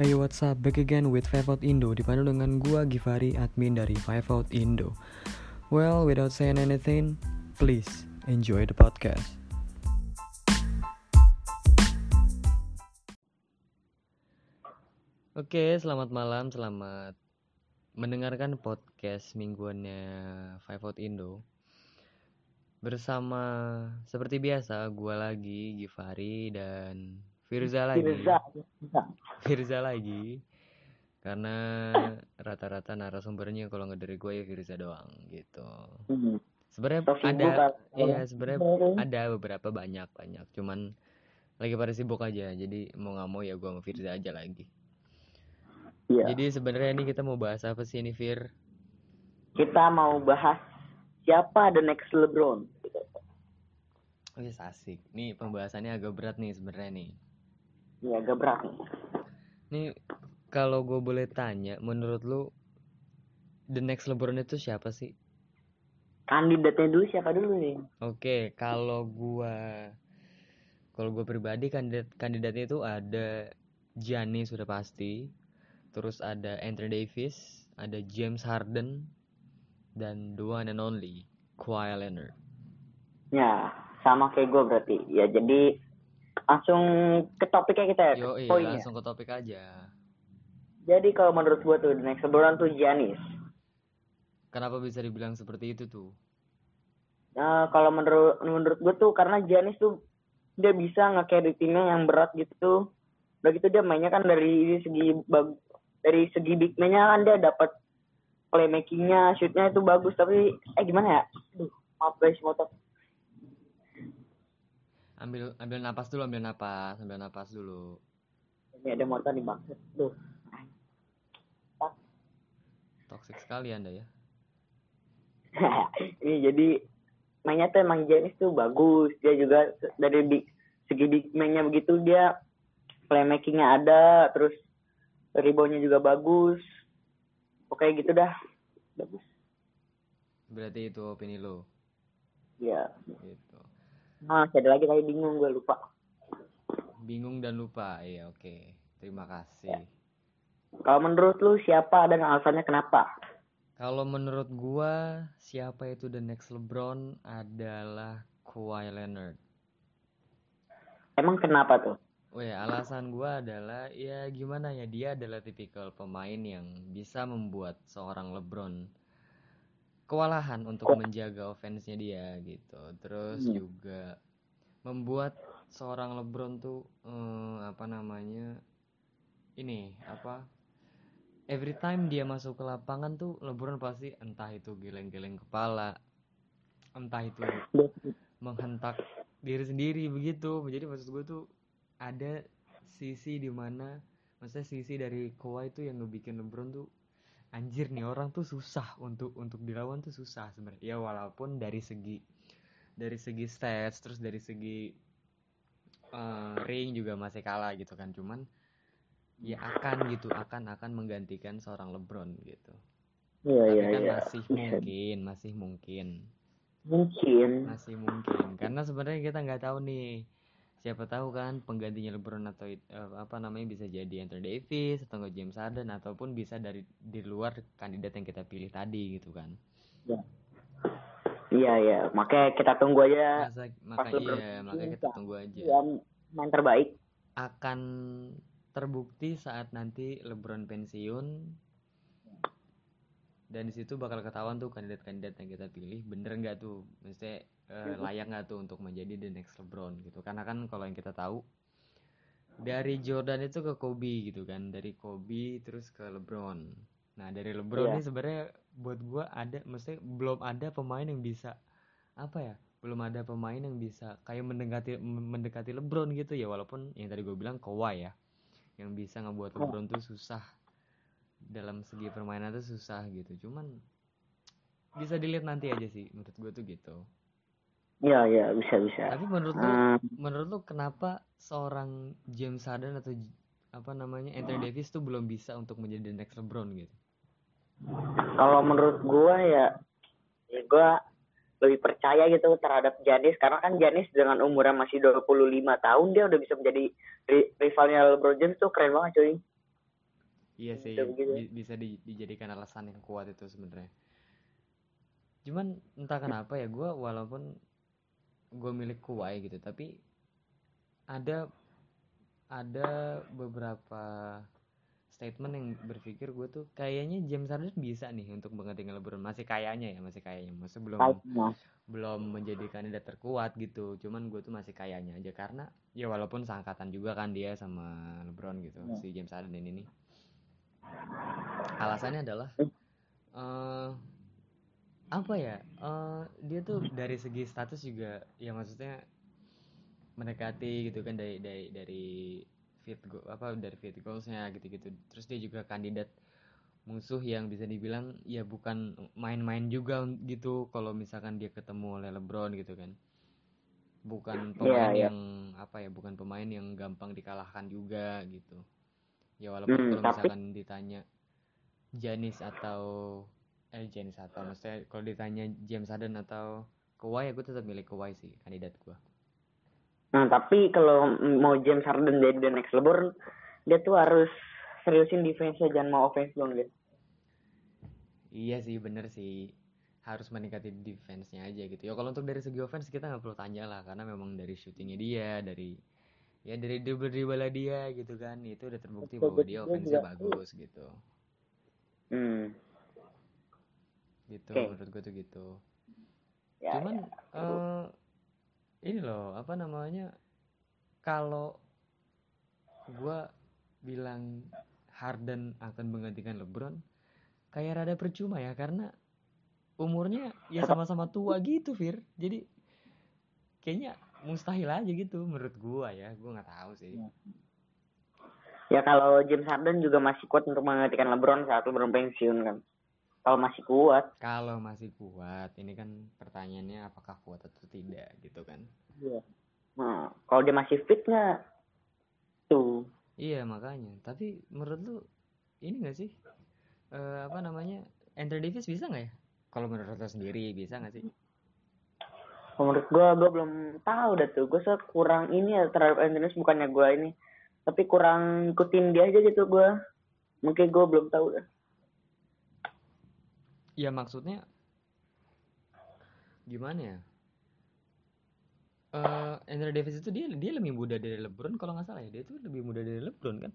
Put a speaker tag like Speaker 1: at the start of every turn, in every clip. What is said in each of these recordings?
Speaker 1: Hey what's up, back again with Five Out Indo Dipandu dengan gua Givari, admin dari Five Out Indo. Well, without saying anything, please enjoy the podcast. Oke, selamat malam, selamat mendengarkan podcast mingguannya Five Out Indo. Bersama, seperti biasa, gua lagi, Givari, dan Firza lagi
Speaker 2: Firza.
Speaker 1: Firza lagi karena rata-rata narasumbernya kalau nggak dari gue ya Firza doang gitu
Speaker 2: Hmm.
Speaker 1: sebenarnya ada iya sebenarnya
Speaker 2: Hmm.
Speaker 1: ada beberapa banyak banyak cuman lagi pada sibuk aja jadi mau nggak mau ya gue sama Firza aja lagi
Speaker 2: Iya.
Speaker 1: jadi sebenarnya ini kita mau bahas apa sih ini Fir
Speaker 2: Kita mau bahas siapa the next LeBron.
Speaker 1: oh asik nih pembahasannya agak berat nih sebenarnya nih
Speaker 2: Iya, agak berat nih.
Speaker 1: nih kalau gue boleh tanya menurut lu the next LeBron itu siapa sih
Speaker 2: Kandidatnya dulu siapa dulu nih?
Speaker 1: Oke, kalau gua kalau gua pribadi kandidat kandidatnya itu ada Giannis sudah pasti. Terus ada Anthony Davis, ada James Harden dan the one and only Kawhi Leonard.
Speaker 2: Ya, sama kayak gue berarti. Ya, jadi langsung ke topiknya kita ya,
Speaker 1: Yo,
Speaker 2: poinnya.
Speaker 1: langsung ke topik aja.
Speaker 2: Jadi kalau menurut gue tuh the next LeBron tuh Giannis.
Speaker 1: Kenapa bisa dibilang seperti itu tuh?
Speaker 2: Nah, kalau menurut menurut gue tuh karena Giannis tuh dia bisa nge-carry timnya yang berat gitu. Udah gitu dia mainnya kan dari segi bag, dari segi big man-nya kan dia dapat playmaking-nya, shoot-nya itu bagus tapi eh gimana ya? Aduh, maaf guys motor.
Speaker 1: Ambil ambil napas dulu, ambil napas, ambil napas dulu.
Speaker 2: Ini ada motor di bangsa. Duh.
Speaker 1: Toxic sekali Anda ya.
Speaker 2: ini jadi mainnya tuh emang Giannis tuh bagus. Dia juga dari big, segi big man-nya begitu dia playmaking-nya ada, terus rebound-nya juga bagus. Oke gitu dah. Bagus.
Speaker 1: Berarti itu opini lo
Speaker 2: Ya.
Speaker 1: gitu.
Speaker 2: Masih ada lagi tadi bingung gue lupa.
Speaker 1: Bingung dan lupa. Iya, oke. Terima kasih.
Speaker 2: Kalau menurut lu siapa dan alasannya kenapa?
Speaker 1: Kalau menurut gua, siapa itu the next LeBron adalah Kawhi Leonard.
Speaker 2: Emang kenapa tuh?
Speaker 1: Oh ya, alasan gua adalah ya gimana ya dia adalah tipikal pemain yang bisa membuat seorang LeBron kewalahan untuk menjaga offense-nya dia gitu. Terus
Speaker 2: Hmm.
Speaker 1: juga membuat seorang LeBron tuh eh, apa namanya ini apa every time dia masuk ke lapangan tuh LeBron pasti entah itu geleng-geleng kepala, entah itu menghentak diri sendiri begitu jadi maksud gue tuh ada sisi di mana maksudnya sisi dari Kawhi itu yang ngebikin LeBron tuh anjir nih orang tuh susah untuk untuk dilawan tuh susah sebenarnya. Ya walaupun dari segi dari segi stats terus dari segi eh, ring juga masih kalah gitu kan. Cuman ya akan gitu akan akan menggantikan seorang LeBron gitu.
Speaker 2: Iya,
Speaker 1: tapi
Speaker 2: iya,
Speaker 1: kan
Speaker 2: iya.
Speaker 1: masih mungkin masih mungkin.
Speaker 2: Mungkin.
Speaker 1: masih mungkin. Karena sebenarnya kita nggak tahu nih siapa tahu kan penggantinya LeBron atau eh, apa namanya bisa jadi Anthony Davis atau nggak James Harden ataupun bisa dari di luar kandidat yang kita pilih tadi gitu kan.
Speaker 2: Iya, iya. Makanya kita tunggu aja
Speaker 1: masa maka iya makanya kita tunggu aja.
Speaker 2: yang main terbaik.
Speaker 1: akan terbukti saat nanti LeBron pensiun. Dan di situ bakal ketahuan tuh kandidat-kandidat yang kita pilih. Bener nggak tuh? Maksudnya eh, layak nggak tuh untuk menjadi the next LeBron gitu? Karena kan kalau yang kita tahu dari Jordan itu ke Kobe gitu kan. Dari Kobe terus ke LeBron. Nah dari LeBron
Speaker 2: Iya.
Speaker 1: ini sebenarnya buat gua ada maksudnya belum ada pemain yang bisa apa ya belum ada pemain yang bisa kayak mendekati mendekati LeBron gitu ya. Walaupun yang tadi gue bilang Kawhi ya yang bisa ngebuat LeBron tuh susah. Dalam segi permainan tuh susah gitu. Cuman bisa dilihat nanti aja sih menurut gue tuh gitu
Speaker 2: Iya, iya, bisa, bisa.
Speaker 1: tapi menurut lu menurut lu kenapa seorang James Harden atau apa namanya Anthony Davis tuh belum bisa untuk menjadi the next LeBron gitu
Speaker 2: kalau menurut gua ya, ya gua lebih percaya gitu terhadap Janis karena kan Janis dengan umurnya masih 25 tahun dia udah bisa menjadi ri- rivalnya LeBron James tuh keren banget cuy.
Speaker 1: iya sih
Speaker 2: Gitu,
Speaker 1: bisa di- dijadikan alasan yang kuat itu sebenarnya cuman entah kenapa ya gue walaupun gue milik Kawhi gitu. Tapi ada ada beberapa statement yang berpikir gue tuh kayaknya James Harden bisa nih untuk menggantikan LeBron. Masih kayaknya ya masih kayaknya. Maksudnya belum
Speaker 2: Kayaknya.
Speaker 1: belum menjadi kandidat terkuat gitu. Cuman gue tuh masih kayaknya aja. Karena ya walaupun seangkatan juga kan dia sama LeBron gitu
Speaker 2: Ya.
Speaker 1: si James Harden ini nih. Alasannya adalah eh apa ya? Eh dia tuh dari segi status juga ya maksudnya mendekati gitu kan dari dari dari fit go apa dari fit goalsnya gitu-gitu. Terus dia juga kandidat musuh yang bisa dibilang ya bukan main-main juga gitu kalau misalkan dia ketemu oleh LeBron gitu kan. Bukan pemain
Speaker 2: Iya, iya.
Speaker 1: yang apa ya bukan pemain yang gampang dikalahkan juga gitu. Ya walaupun
Speaker 2: Hmm,
Speaker 1: kalau
Speaker 2: tapi-
Speaker 1: misalkan ditanya Janis atau eh Janis atau maksudnya kalau ditanya James Harden atau Kawhi gue tetap milih Kawhi sih kandidat gue
Speaker 2: Nah, tapi kalau mau James Harden jadi the next LeBron, dia tuh harus seriusin defense-nya, jangan mau offense dong gitu.
Speaker 1: Iya sih bener sih harus meningkati defense-nya aja gitu. Ya kalau untuk dari segi offense kita nggak perlu tanya lah karena memang dari shootingnya dia, dari ya dari dribble dribble dia gitu kan itu udah terbukti
Speaker 2: Betul,
Speaker 1: bahwa dia offense-nya bagus gitu.
Speaker 2: Hmm.
Speaker 1: Gitu
Speaker 2: Oke.
Speaker 1: menurut gue tuh gitu.
Speaker 2: Ya,
Speaker 1: Cuman
Speaker 2: ya.
Speaker 1: eh ini loh apa namanya kalau gua bilang Harden akan menggantikan LeBron kayak rada percuma ya karena umurnya ya sama-sama tua gitu Fir jadi kayaknya mustahil aja gitu menurut gua ya gua nggak tahu sih
Speaker 2: Ya kalau James Harden juga masih kuat untuk menggantikan LeBron saat LeBron pensiun kan. Kalau masih kuat.
Speaker 1: kalau masih kuat ini kan pertanyaannya apakah kuat atau tidak gitu kan
Speaker 2: Iya. Nah, kalau dia masih fit nggak? Tuh.
Speaker 1: Iya makanya. Tapi menurut lu ini gak sih Eh apa namanya Anthony Davis bisa nggak ya? Kalau menurut lo sendiri bisa nggak sih?
Speaker 2: Menurut gua, gua belum tahu dah tuh. Gua kurang ini ya terhadap Anthony bukannya gua ini. Tapi kurang ikutin dia aja gitu gua. Mungkin gua belum tahu dah.
Speaker 1: Ya maksudnya gimana ya? Eh Anthony Davis itu dia dia lebih muda dari LeBron kalau nggak salah ya. Dia tuh lebih muda dari LeBron kan?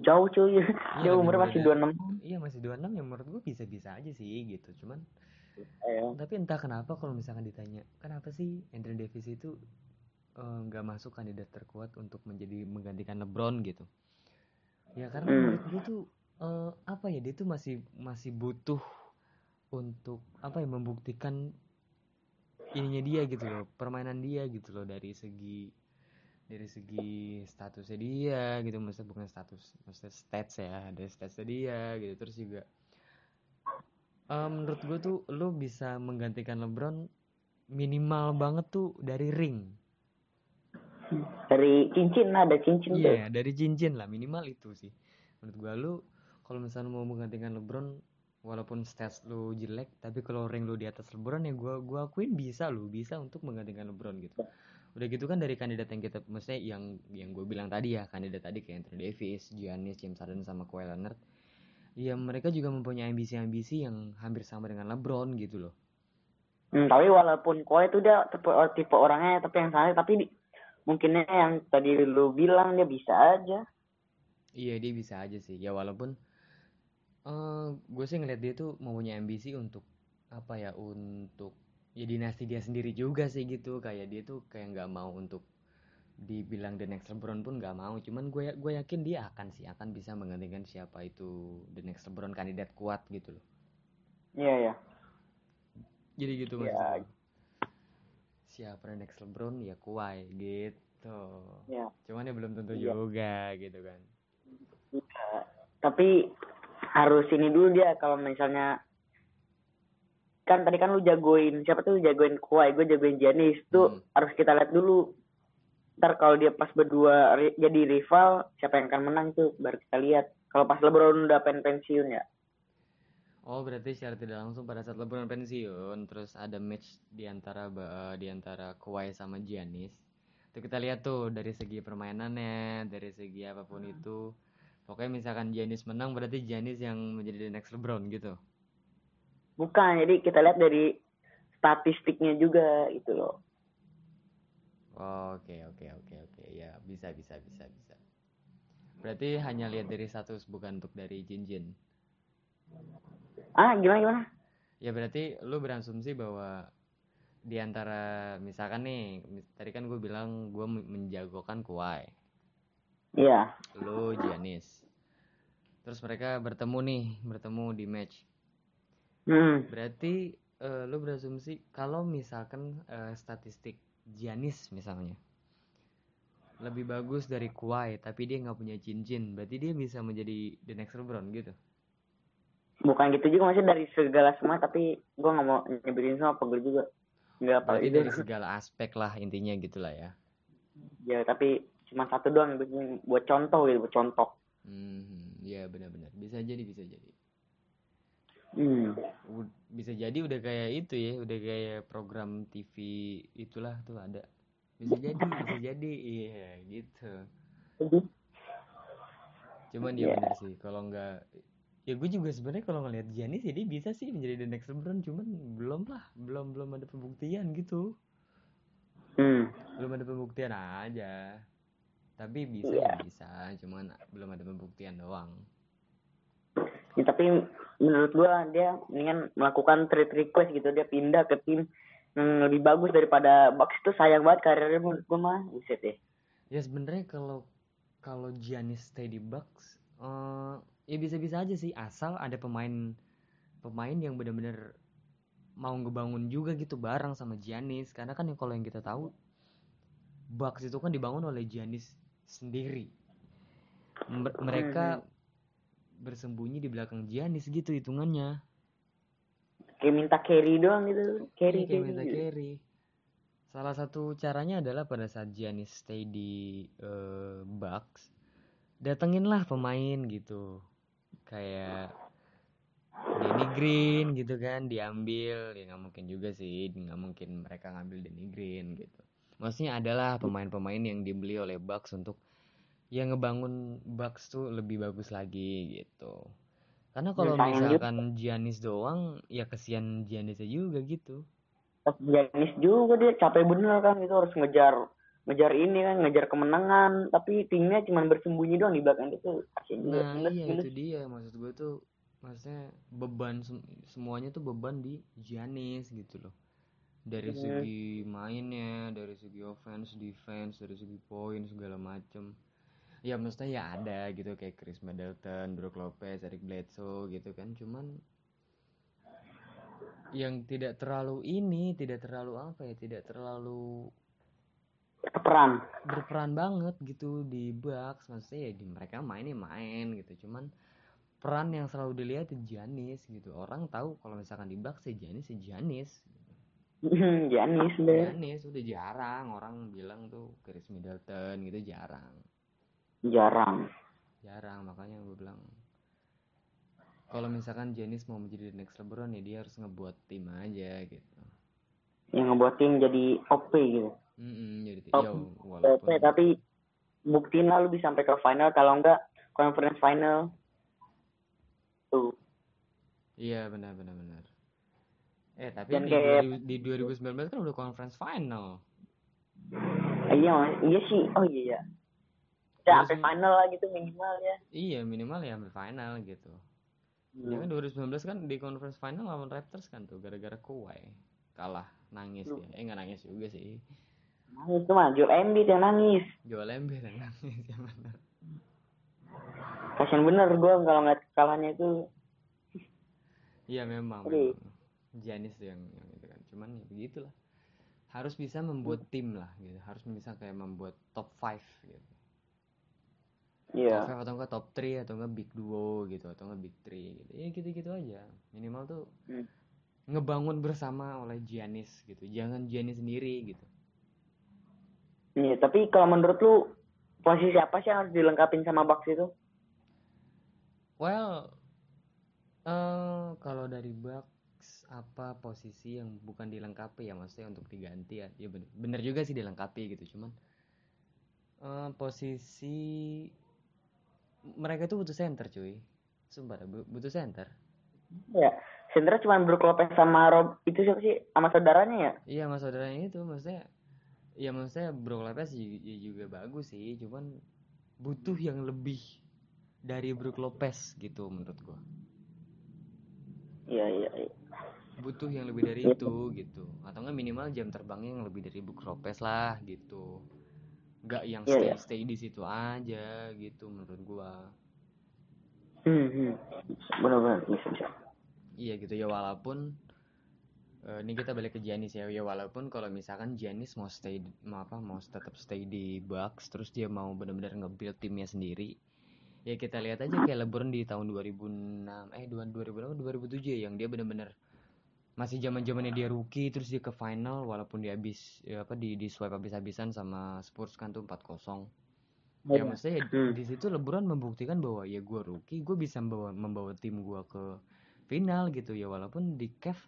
Speaker 2: Jauh cuy.
Speaker 1: Iya,
Speaker 2: dia
Speaker 1: lebih
Speaker 2: umurnya
Speaker 1: muda
Speaker 2: masih
Speaker 1: dari-
Speaker 2: 26.
Speaker 1: Iya masih 26 ya menurut gua bisa-bisa aja sih gitu. Cuman
Speaker 2: Eh,
Speaker 1: tapi entah kenapa kalau misalkan ditanya kenapa sih Anthony Davis itu eh, nggak masuk kandidat terkuat untuk menjadi menggantikan LeBron gitu ya karena
Speaker 2: Hmm.
Speaker 1: menurut gue tuh eh, apa ya dia tuh masih masih butuh untuk apa ya membuktikan ininya dia gitu loh permainan dia gitu loh dari segi dari segi statusnya dia gitu maksudnya bukan status maksudnya stats ya dari statsnya dia gitu terus juga eh, menurut gue tuh lo bisa menggantikan LeBron minimal banget tuh dari ring
Speaker 2: dari cincin ada cincin tuh.
Speaker 1: Iya, dari cincin lah minimal itu sih. Menurut gua lu kalau misalnya mau menggantikan LeBron walaupun stats lu jelek, tapi kalau ring lu di atas LeBron ya gua gua akuin bisa lu, bisa untuk menggantikan LeBron gitu. Udah gitu kan dari kandidat yang kita maksudnya yang yang gue bilang tadi ya, kandidat tadi kayak Anthony Davis, Giannis, James Harden sama Kawhi Leonard. Ya mereka juga mempunyai ambisi-ambisi yang hampir sama dengan LeBron gitu loh.
Speaker 2: Hmm, tapi walaupun Kawhi itu dia tipe, tipe orangnya tapi yang santai tapi di- mungkinnya yang tadi lu bilang dia bisa aja.
Speaker 1: Iya dia bisa aja sih ya walaupun eh gue sih ngeliat dia tuh mempunyai ambisi untuk apa ya untuk ya dinasti dia sendiri juga sih gitu kayak dia tuh kayak nggak mau untuk dibilang the next LeBron pun nggak mau cuman gue gue yakin dia akan sih akan bisa menggantikan siapa itu the next LeBron kandidat kuat gitu loh
Speaker 2: Iya ya.
Speaker 1: jadi gitu maksud
Speaker 2: Ya.
Speaker 1: gue. siapa the next LeBron ya Kawhi gitu
Speaker 2: Ya.
Speaker 1: cuman ya belum tentu
Speaker 2: Iya.
Speaker 1: juga gitu kan
Speaker 2: Tapi harus ini dulu dia. Kalau misalnya kan tadi kan lu jagoin siapa tuh jagoin Kawhi gue jagoin Giannis tuh
Speaker 1: Hmm.
Speaker 2: harus kita lihat dulu. Ntar kalau dia pas berdua ri- jadi rival siapa yang akan menang tuh baru kita lihat. Kalau pas LeBron udah pen pensiun ya.
Speaker 1: Oh berarti secara tidak langsung pada saat LeBron pensiun terus ada match di antara di antara Kawhi sama Giannis. Itu kita lihat tuh dari segi permainannya, dari segi apa pun itu pokoknya misalkan Giannis menang berarti Giannis yang menjadi the next LeBron gitu.
Speaker 2: Bukan jadi kita lihat dari statistiknya juga itu loh.
Speaker 1: Oke oke oke oke. Ya bisa bisa bisa bisa. Berarti hanya lihat dari status bukan untuk dari Jinjin?
Speaker 2: Ah gimana gimana?
Speaker 1: Ya berarti lu berasumsi bahwa di antara misalkan nih tadi kan gue bilang gue menjagokan Kawhi
Speaker 2: iya.
Speaker 1: Lu Giannis. Terus mereka bertemu nih bertemu di match.
Speaker 2: Hmm.
Speaker 1: berarti eh, lu berasumsi kalau misalkan eh, statistik Giannis misalnya lebih bagus dari Kawhi tapi dia nggak punya cincin berarti dia bisa menjadi the next LeBron gitu?
Speaker 2: Bukan gitu juga maksudnya dari segala semua tapi gua nggak mau nyebutin semua apa juga nggak apa
Speaker 1: berarti dari segala aspek lah intinya gitulah ya.
Speaker 2: Ya tapi cuma satu doang yang buat contoh gitu buat contoh.
Speaker 1: Hmm ya benar-benar. Bisa jadi bisa jadi.
Speaker 2: Hmm.
Speaker 1: Bisa jadi udah kayak itu ya udah kayak program TV itulah tuh ada. Bisa jadi bisa jadi. Iya gitu.
Speaker 2: Jadi,
Speaker 1: cuman dia
Speaker 2: Iya.
Speaker 1: bener sih kalau nggak ya gue juga sebenarnya kalau ngeliat Giannis ya dia bisa sih menjadi the next LeBron cuman belum lah belum belum ada pembuktian gitu.
Speaker 2: Hmm.
Speaker 1: belum ada pembuktian aja tapi bisa ya bisa. Cuman belum ada pembuktian doang.
Speaker 2: Ya, tapi menurut gua dia mendingan melakukan trade request gitu. Dia pindah ke tim yang lebih bagus daripada Bucks. Itu sayang banget karirnya menurut gua mah. Buset ya
Speaker 1: ya sebenarnya kalau kalau Giannis stay di Bucks eh ya bisa-bisa aja sih. Asal ada pemain pemain yang benar-benar mau ngebangun juga gitu bareng sama Giannis. Karena kan yang kalau yang kita tahu Bucks itu kan dibangun oleh Giannis sendiri mereka bersembunyi di belakang Giannis gitu hitungannya
Speaker 2: kayak minta carry doang gitu carry
Speaker 1: Iya, kayak
Speaker 2: carry
Speaker 1: minta
Speaker 2: gitu.
Speaker 1: carry. Salah satu caranya adalah pada saat Giannis stay di eh, Bucks, datenginlah pemain gitu. Kayak Danny Green gitu kan diambil, ya nggak mungkin juga sih, nggak mungkin mereka ngambil Danny Green gitu. Maksudnya adalah pemain-pemain yang dibeli oleh Bucks untuk yang ngebangun Bucks tuh lebih bagus lagi gitu. Karena kalau
Speaker 2: sayang juga.
Speaker 1: misalkan Giannis doang, ya kesian Giannisnya juga gitu.
Speaker 2: Giannis juga dia capek bener kan gitu harus ngejar ngejar ini kan ngejar kemenangan tapi timnya cuma bersembunyi doang di belakang itu kasian
Speaker 1: Nah iya itu dia maksud gue tuh maksudnya beban sem- semuanya tuh beban di Giannis gitu loh dari
Speaker 2: Hmm.
Speaker 1: segi mainnya dari segi offense defense dari segi poin segala macem. Ya maksudnya ya ada gitu kayak Chris Middleton, Brook Lopez, Eric Bledsoe gitu kan. Cuman yang tidak terlalu ini tidak terlalu apa ya tidak terlalu
Speaker 2: peran
Speaker 1: berperan banget gitu di Bucks. Maksudnya ya di mereka mainnya main gitu. Cuman peran yang selalu dilihat di Giannis gitu. Orang tahu kalau misalkan di Bucks ya Giannis ya Giannis
Speaker 2: Giannis deh
Speaker 1: Giannis udah jarang orang bilang tuh Chris Middleton gitu jarang.
Speaker 2: Jarang.
Speaker 1: Jarang makanya gue bilang kalau misalkan Giannis mau menjadi the next LeBron ya dia harus ngebuat tim aja gitu.
Speaker 2: Yang ngebuat tim jadi OP gitu.
Speaker 1: Mm-mm, jadi
Speaker 2: Oh,
Speaker 1: ya
Speaker 2: OP
Speaker 1: walaupun
Speaker 2: tapi buktiin lah lu bisa sampai ke final kalau enggak conference final. Tuh.
Speaker 1: Iya benar benar benar eh tapi
Speaker 2: Dan
Speaker 1: di,
Speaker 2: kayak-
Speaker 1: 2000 di 2019 kan udah conference final
Speaker 2: iya iya sih oh iya ya ya sampai final lah gitu minimal ya
Speaker 1: Iya minimal ya sampai final gitu. Ya kan 2019 kan di conference final lawan Raptors kan tuh gara-gara Kawhi kalah nangis ya. Eh nggak nangis juga sih.
Speaker 2: nangis tuh mah Joel Embiid yang nangis
Speaker 1: Jual ember yang nangis yang bener.
Speaker 2: kasian bener gue kalau ngeliat kalahnya itu
Speaker 1: Iya memang. Memang. Giannis tuh yang, yang itu kan. Cuman ya begitulah. Harus bisa membuat tim lah gitu. Harus bisa kayak membuat top 5 gitu.
Speaker 2: iya
Speaker 1: Top 5 atau enggak top 3 atau enggak big duo gitu atau enggak big 3 gitu. Ya gitu-gitu aja. Minimal tuh
Speaker 2: Hmm.
Speaker 1: ngebangun bersama oleh Giannis gitu. Jangan Giannis sendiri gitu.
Speaker 2: Iya, tapi kalau menurut lu posisi apa sih yang harus dilengkapin sama Bucks itu?
Speaker 1: Well, eh kalau dari Bucks apa posisi yang bukan dilengkapi ya maksudnya untuk diganti ya? Ya bener, bener juga sih dilengkapi gitu, cuman eh posisi mereka itu butuh center cuy sumpah butuh center
Speaker 2: Ya, center cuma Brook Lopez sama Rob itu siapa sih? Sama saudaranya ya?
Speaker 1: iya mas saudaranya itu maksudnya ya maksudnya Brook Lopez ju- ya juga bagus sih cuman butuh yang lebih dari Brook Lopez gitu menurut gua
Speaker 2: Iya, iya, iya.
Speaker 1: Butuh yang lebih dari itu gitu atau enggak minimal jam terbangnya yang lebih dari Brook Lopez lah gitu nggak yang
Speaker 2: Iya,
Speaker 1: stay
Speaker 2: iya.
Speaker 1: stay di situ aja gitu menurut gua
Speaker 2: Hmm, hmm. Benar-benar bisa bisa.
Speaker 1: Iya gitu ya walaupun eh, ini kita balik ke Giannis ya ya walaupun kalau misalkan Giannis mau stay mau apa mau tetap stay di Bucks terus dia mau benar-benar nge-build timnya sendiri ya kita lihat aja kayak LeBron di tahun 2006 eh 2006 2007 ya yang dia benar-benar masih zaman zamannya dia rookie terus dia ke final walaupun dia habis ya apa di di swipe habis-habisan sama Spurs kan tuh 4-0 ya
Speaker 2: Iya.
Speaker 1: maksudnya ya
Speaker 2: Hmm.
Speaker 1: di situ LeBron membuktikan bahwa ya gue rookie gue bisa membawa membawa tim gue ke final gitu ya walaupun di Cavs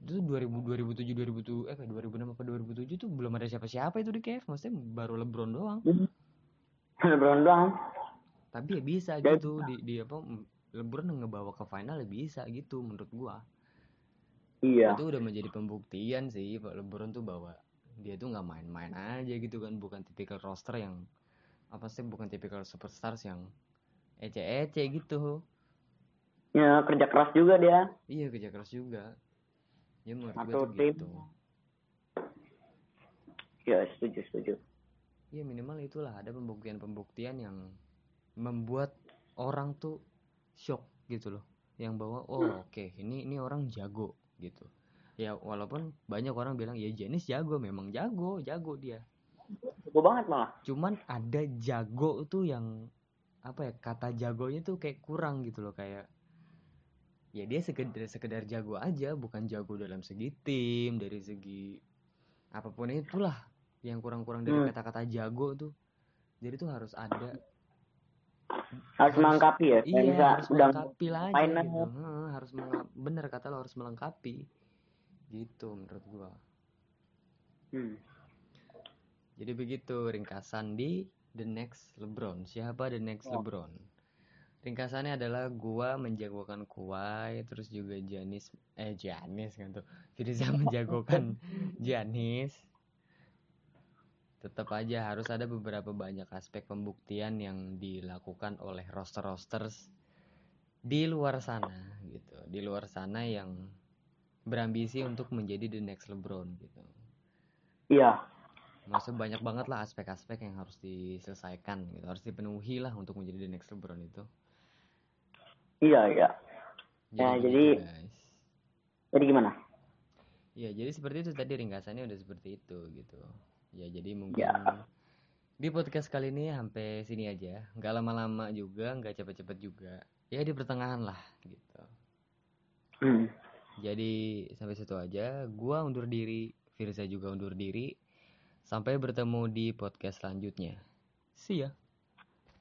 Speaker 1: itu 2000 2007 2007 eh kayak 2006 apa 2007 tuh belum ada siapa-siapa itu di Cavs maksudnya baru LeBron doang
Speaker 2: LeBron doang.
Speaker 1: tapi ya bisa gitu di, di apa LeBron ngebawa ke final ya bisa gitu menurut gua
Speaker 2: Iya.
Speaker 1: itu udah menjadi pembuktian sih Pak LeBron tuh bahwa dia tuh nggak main-main aja gitu kan bukan tipikal roster yang apa sih bukan tipikal superstars yang ece-ece gitu
Speaker 2: Ya, kerja keras juga dia.
Speaker 1: iya kerja keras juga ya menurut
Speaker 2: Satu tim.
Speaker 1: gitu
Speaker 2: Ya, setuju, setuju.
Speaker 1: ya minimal itulah ada pembuktian-pembuktian yang membuat orang tuh shock gitu loh yang bahwa oh oke ini ini orang jago gitu ya walaupun banyak orang bilang ya Janis jago memang jago jago dia
Speaker 2: Jago banget malah.
Speaker 1: cuman ada jago tuh yang apa ya kata jagonya tuh kayak kurang gitu loh kayak ya dia sekedar sekedar jago aja bukan jago dalam segi tim dari segi apa pun itulah yang kurang-kurang dari
Speaker 2: Hmm.
Speaker 1: kata-kata jago tuh jadi tuh harus ada
Speaker 2: Harus
Speaker 1: Harus-
Speaker 2: melengkapi ya.
Speaker 1: Iya
Speaker 2: bisa
Speaker 1: harus
Speaker 2: udah
Speaker 1: aja
Speaker 2: main
Speaker 1: gitu harus bener kata lo harus melengkapi gitu menurut gua
Speaker 2: Hmm.
Speaker 1: Jadi begitu ringkasan di The Next LeBron. Siapa The Next
Speaker 2: Oh.
Speaker 1: LeBron? Ringkasannya adalah gua menjagokan Kawhi, terus juga Janis eh Janis kan tuh. Firza menjagokan Janis. Tetap aja harus ada beberapa banyak aspek pembuktian yang dilakukan oleh roster-rosters di luar sana gitu. Di luar sana yang berambisi untuk menjadi The Next LeBron gitu
Speaker 2: Iya.
Speaker 1: maksudnya banyak banget lah aspek-aspek yang harus diselesaikan gitu harus dipenuhi lah untuk menjadi the next LeBron itu
Speaker 2: Iya, iya. Ya,
Speaker 1: begitu,
Speaker 2: jadi-
Speaker 1: guys
Speaker 2: Jadi gimana?
Speaker 1: ya jadi seperti itu tadi ringkasannya udah seperti itu gitu ya jadi mungkin
Speaker 2: Ya.
Speaker 1: di podcast kali ini sampai sini aja nggak lama-lama juga nggak cepet-cepet juga ya di pertengahan lah gitu.
Speaker 2: Hmm.
Speaker 1: jadi sampai situ aja. Gua undur diri Firza juga undur diri. Sampai bertemu di podcast selanjutnya. See ya